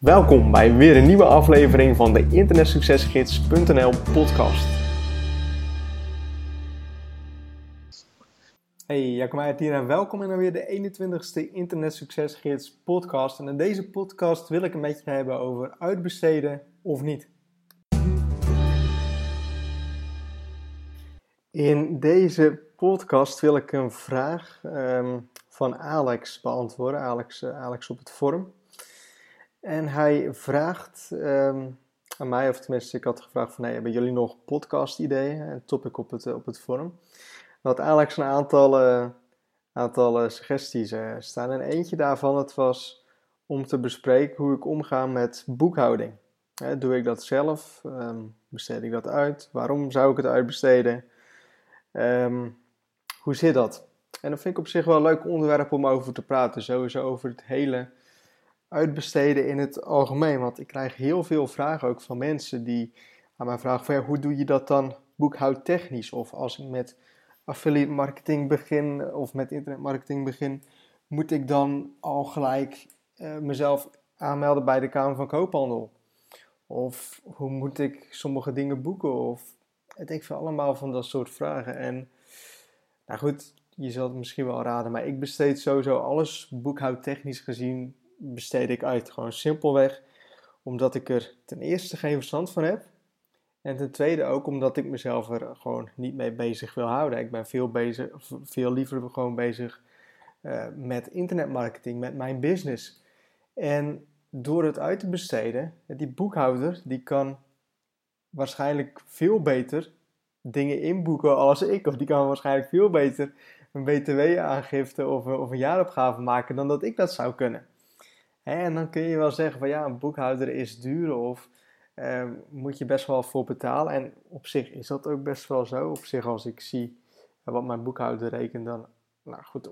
Welkom bij weer een nieuwe aflevering van de internetsuccesgids.nl podcast. Hey, Jacob hier en welkom in weer de 21ste Internet Succesgids podcast. En in deze podcast wil ik een beetje hebben over uitbesteden of niet. In deze podcast wil ik een vraag um, van Alex beantwoorden, Alex, uh, Alex op het forum. En hij vraagt um, aan mij, of tenminste ik had gevraagd van, hebben jullie nog podcast ideeën? Een topic op het, op het forum. Dat Alex een aantal, aantal suggesties uh, staan. En eentje daarvan het was om te bespreken hoe ik omga met boekhouding. doe ik dat zelf? Um, besteed ik dat uit? Waarom zou ik het uitbesteden? Um, hoe zit dat? En dat vind ik op zich wel een leuk onderwerp om over te praten. Sowieso over het hele uitbesteden in het algemeen. Want ik krijg heel veel vragen ook van mensen die aan mij vragen van ja, hoe doe je dat dan boekhoudtechnisch? Of als ik met affiliate marketing begin of met internetmarketing begin, moet ik dan al gelijk uh, mezelf aanmelden bij de Kamer van Koophandel? Of hoe moet ik sommige dingen boeken? Of ik denk van allemaal van dat soort vragen. En nou goed, je zult het misschien wel raden, maar ik besteed sowieso alles boekhoudtechnisch gezien besteed ik uit. Gewoon simpelweg omdat ik er ten eerste geen verstand van heb. En ten tweede ook omdat ik mezelf er gewoon niet mee bezig wil houden. Ik ben veel, bezig, veel liever gewoon bezig uh, met internetmarketing, met mijn business. En door het uit te besteden, die boekhouder, die kan waarschijnlijk veel beter dingen inboeken als ik. Of die kan waarschijnlijk veel beter een btw-aangifte of, of een jaaropgave maken dan dat ik dat zou kunnen. En dan kun je wel zeggen van ja, een boekhouder is duur of uh, moet je best wel voor betalen. En op zich is dat ook best wel zo. Op zich als ik zie wat mijn boekhouder rekent, dan, nou goed,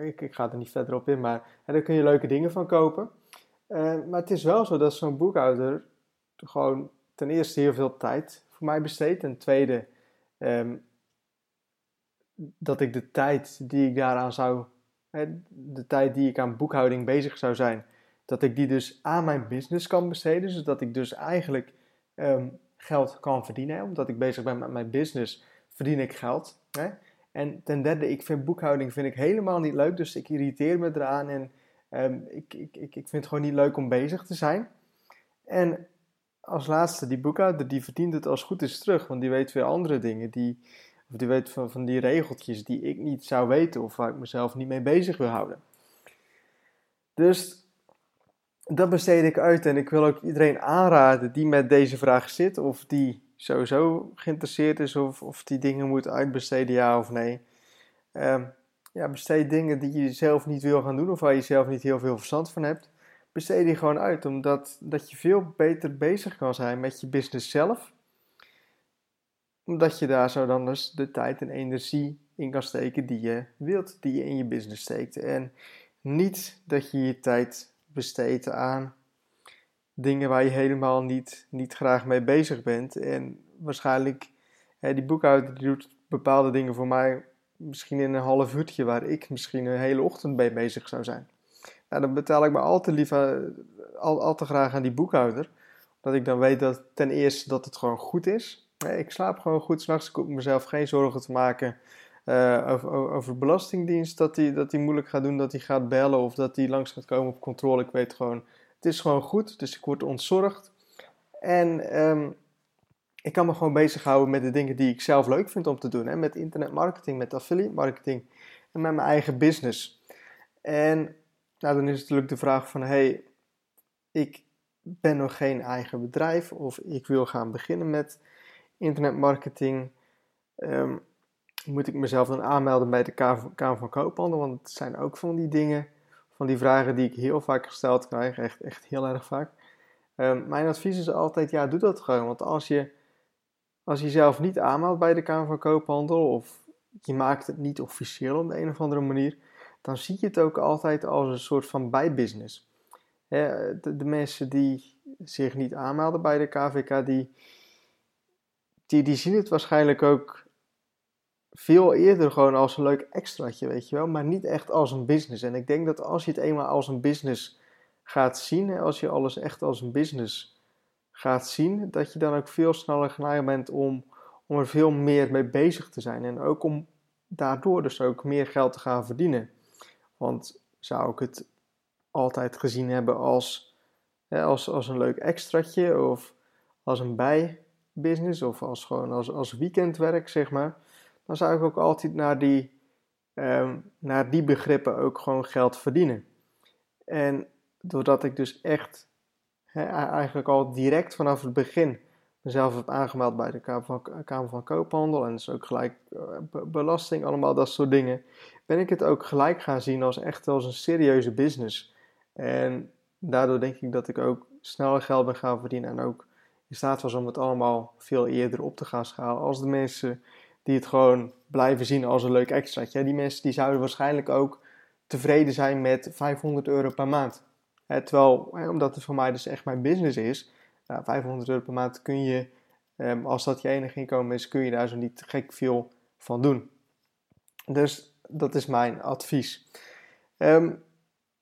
ik, ik ga er niet verder op in, maar en daar kun je leuke dingen van kopen. Uh, maar het is wel zo dat zo'n boekhouder gewoon ten eerste heel veel tijd voor mij besteedt. Ten tweede um, dat ik de tijd die ik daaraan zou, de tijd die ik aan boekhouding bezig zou zijn, dat ik die dus aan mijn business kan besteden. Zodat ik dus eigenlijk um, geld kan verdienen. Omdat ik bezig ben met mijn business, verdien ik geld. Hè? En ten derde, ik vind boekhouding vind ik helemaal niet leuk. Dus ik irriteer me eraan en um, ik, ik, ik, ik vind het gewoon niet leuk om bezig te zijn. En als laatste, die boekhouder, die verdient het als goed is terug. Want die weet weer andere dingen. Die, of die weet van, van die regeltjes die ik niet zou weten. Of waar ik mezelf niet mee bezig wil houden. Dus dat besteed ik uit en ik wil ook iedereen aanraden die met deze vraag zit of die sowieso geïnteresseerd is of, of die dingen moet uitbesteden, ja of nee. Um, ja, besteed dingen die je zelf niet wil gaan doen of waar je zelf niet heel veel verstand van hebt. Besteed die gewoon uit, omdat dat je veel beter bezig kan zijn met je business zelf. Omdat je daar zo dan dus de tijd en energie in kan steken die je wilt, die je in je business steekt. En niet dat je je tijd besteed aan dingen waar je helemaal niet, niet graag mee bezig bent. En waarschijnlijk, hè, die boekhouder die doet bepaalde dingen voor mij misschien in een half uurtje, waar ik misschien een hele ochtend mee bezig zou zijn. Nou, dan betaal ik me al te lief, al, al te graag aan die boekhouder. Dat ik dan weet dat ten eerste dat het gewoon goed is. Ik slaap gewoon goed s'nachts. Ik hoef mezelf geen zorgen te maken uh, over, over Belastingdienst dat hij dat moeilijk gaat doen, dat hij gaat bellen of dat hij langs gaat komen op controle. Ik weet gewoon, het is gewoon goed, dus ik word ontzorgd. En um, ik kan me gewoon bezighouden met de dingen die ik zelf leuk vind om te doen. Hè? Met internetmarketing, met affiliate marketing en met mijn eigen business. En nou, dan is natuurlijk de vraag van, hey, ik ben nog geen eigen bedrijf of ik wil gaan beginnen met internetmarketing. Um, moet ik mezelf dan aanmelden bij de Kamer van Koophandel? Want het zijn ook van die dingen, van die vragen die ik heel vaak gesteld krijg, echt, echt heel erg vaak. Um, mijn advies is altijd, ja, doe dat gewoon. Want als je, als je jezelf niet aanmeldt bij de Kamer van Koophandel, of je maakt het niet officieel op de een of andere manier, dan zie je het ook altijd als een soort van bijbusiness. de, de, mensen die zich niet aanmelden bij de KVK, die, die, die zien het waarschijnlijk ook veel eerder gewoon als een leuk extraatje, weet je wel, maar niet echt als een business. En ik denk dat als je het eenmaal als een business gaat zien, als je alles echt als een business gaat zien, dat je dan ook veel sneller geneigd bent om, om er veel meer mee bezig te zijn. En ook om daardoor dus ook meer geld te gaan verdienen. Want zou ik het altijd gezien hebben als, als, als een leuk extraatje of als een bijbusiness of als gewoon als, als weekendwerk, zeg maar, dan zou ik ook altijd naar die, um, naar die begrippen ook gewoon geld verdienen. En doordat ik dus echt eigenlijk al direct vanaf het begin mezelf heb aangemeld bij de Kamer van, Kamer van Koophandel en dus ook gelijk uh, belasting, allemaal dat soort dingen, ben ik het ook gelijk gaan zien als echt als een serieuze business. En daardoor denk ik dat ik ook sneller geld ben gaan verdienen en ook in staat was om het allemaal veel eerder op te gaan schalen als de mensen die het gewoon blijven zien als een leuk extraatje. Die mensen die zouden waarschijnlijk ook tevreden zijn met 500 euro per maand. terwijl, omdat het voor mij dus echt mijn business is, nou, 500 euro per maand kun je, ehm, als dat je enige inkomen is, kun je daar zo niet gek veel van doen. Dus dat is mijn advies. Ehm,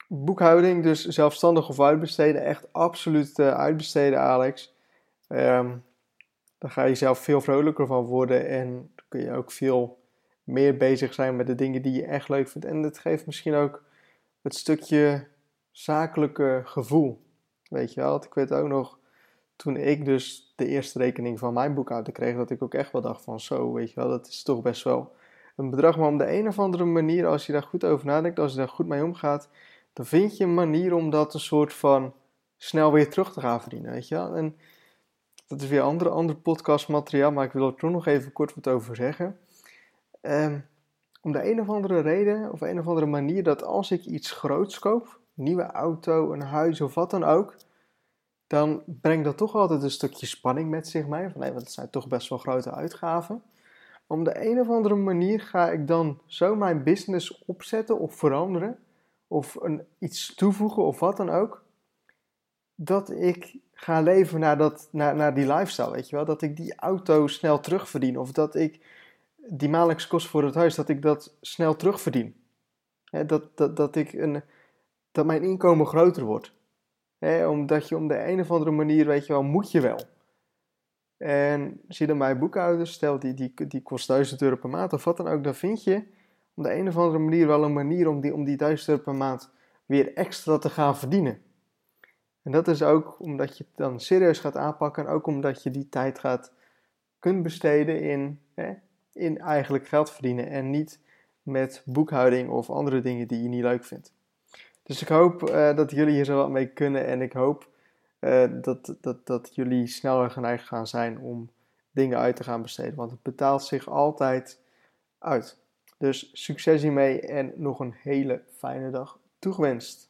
boekhouding, dus zelfstandig of uitbesteden, echt absoluut uh, uitbesteden, Alex. Um, dan ga je zelf veel vrolijker van worden en kun je ook veel meer bezig zijn met de dingen die je echt leuk vindt. En het geeft misschien ook het stukje zakelijke gevoel. Weet je wel, ik weet ook nog, toen ik dus de eerste rekening van mijn boekhouder kreeg, dat ik ook echt wel dacht van zo, weet je wel, dat is toch best wel een bedrag. Maar om de een of andere manier, als je daar goed over nadenkt, als je daar goed mee omgaat, dan vind je een manier om dat een soort van snel weer terug te gaan verdienen, weet je wel. En dat is weer andere, andere podcastmateriaal, maar ik wil er toch nog even kort wat over zeggen. Um, om de een of andere reden, of een of andere manier, dat als ik iets groots koop, nieuwe auto, een huis of wat dan ook, dan brengt dat toch altijd een stukje spanning met zich mee. Van, nee, want het zijn toch best wel grote uitgaven. Om de een of andere manier ga ik dan zo mijn business opzetten of veranderen, of een, iets toevoegen of wat dan ook, dat ik ga leven naar, dat, naar, naar die lifestyle, weet je wel. Dat ik die auto snel terugverdien. Of dat ik die maandelijkse kost voor het huis, dat ik dat snel terugverdien. Dat, dat, dat, ik een, dat mijn inkomen groter wordt. omdat je om de een of andere manier, weet je wel, moet je wel. En zie dan bij boekhouders, stel die, die, die kost 1000 euro per maand of wat dan ook, dan vind je op de een of andere manier wel een manier om die, om die 1000 euro per maand weer extra te gaan verdienen. En dat is ook omdat je het dan serieus gaat aanpakken en ook omdat je die tijd gaat kunt besteden in, hè, in eigenlijk geld verdienen en niet met boekhouding of andere dingen die je niet leuk vindt. Dus ik hoop uh, dat jullie hier zo wat mee kunnen en ik hoop uh, dat, dat, dat jullie sneller geneigd gaan zijn om dingen uit te gaan besteden, want het betaalt zich altijd uit. Dus succes hiermee en nog een hele fijne dag toegewenst.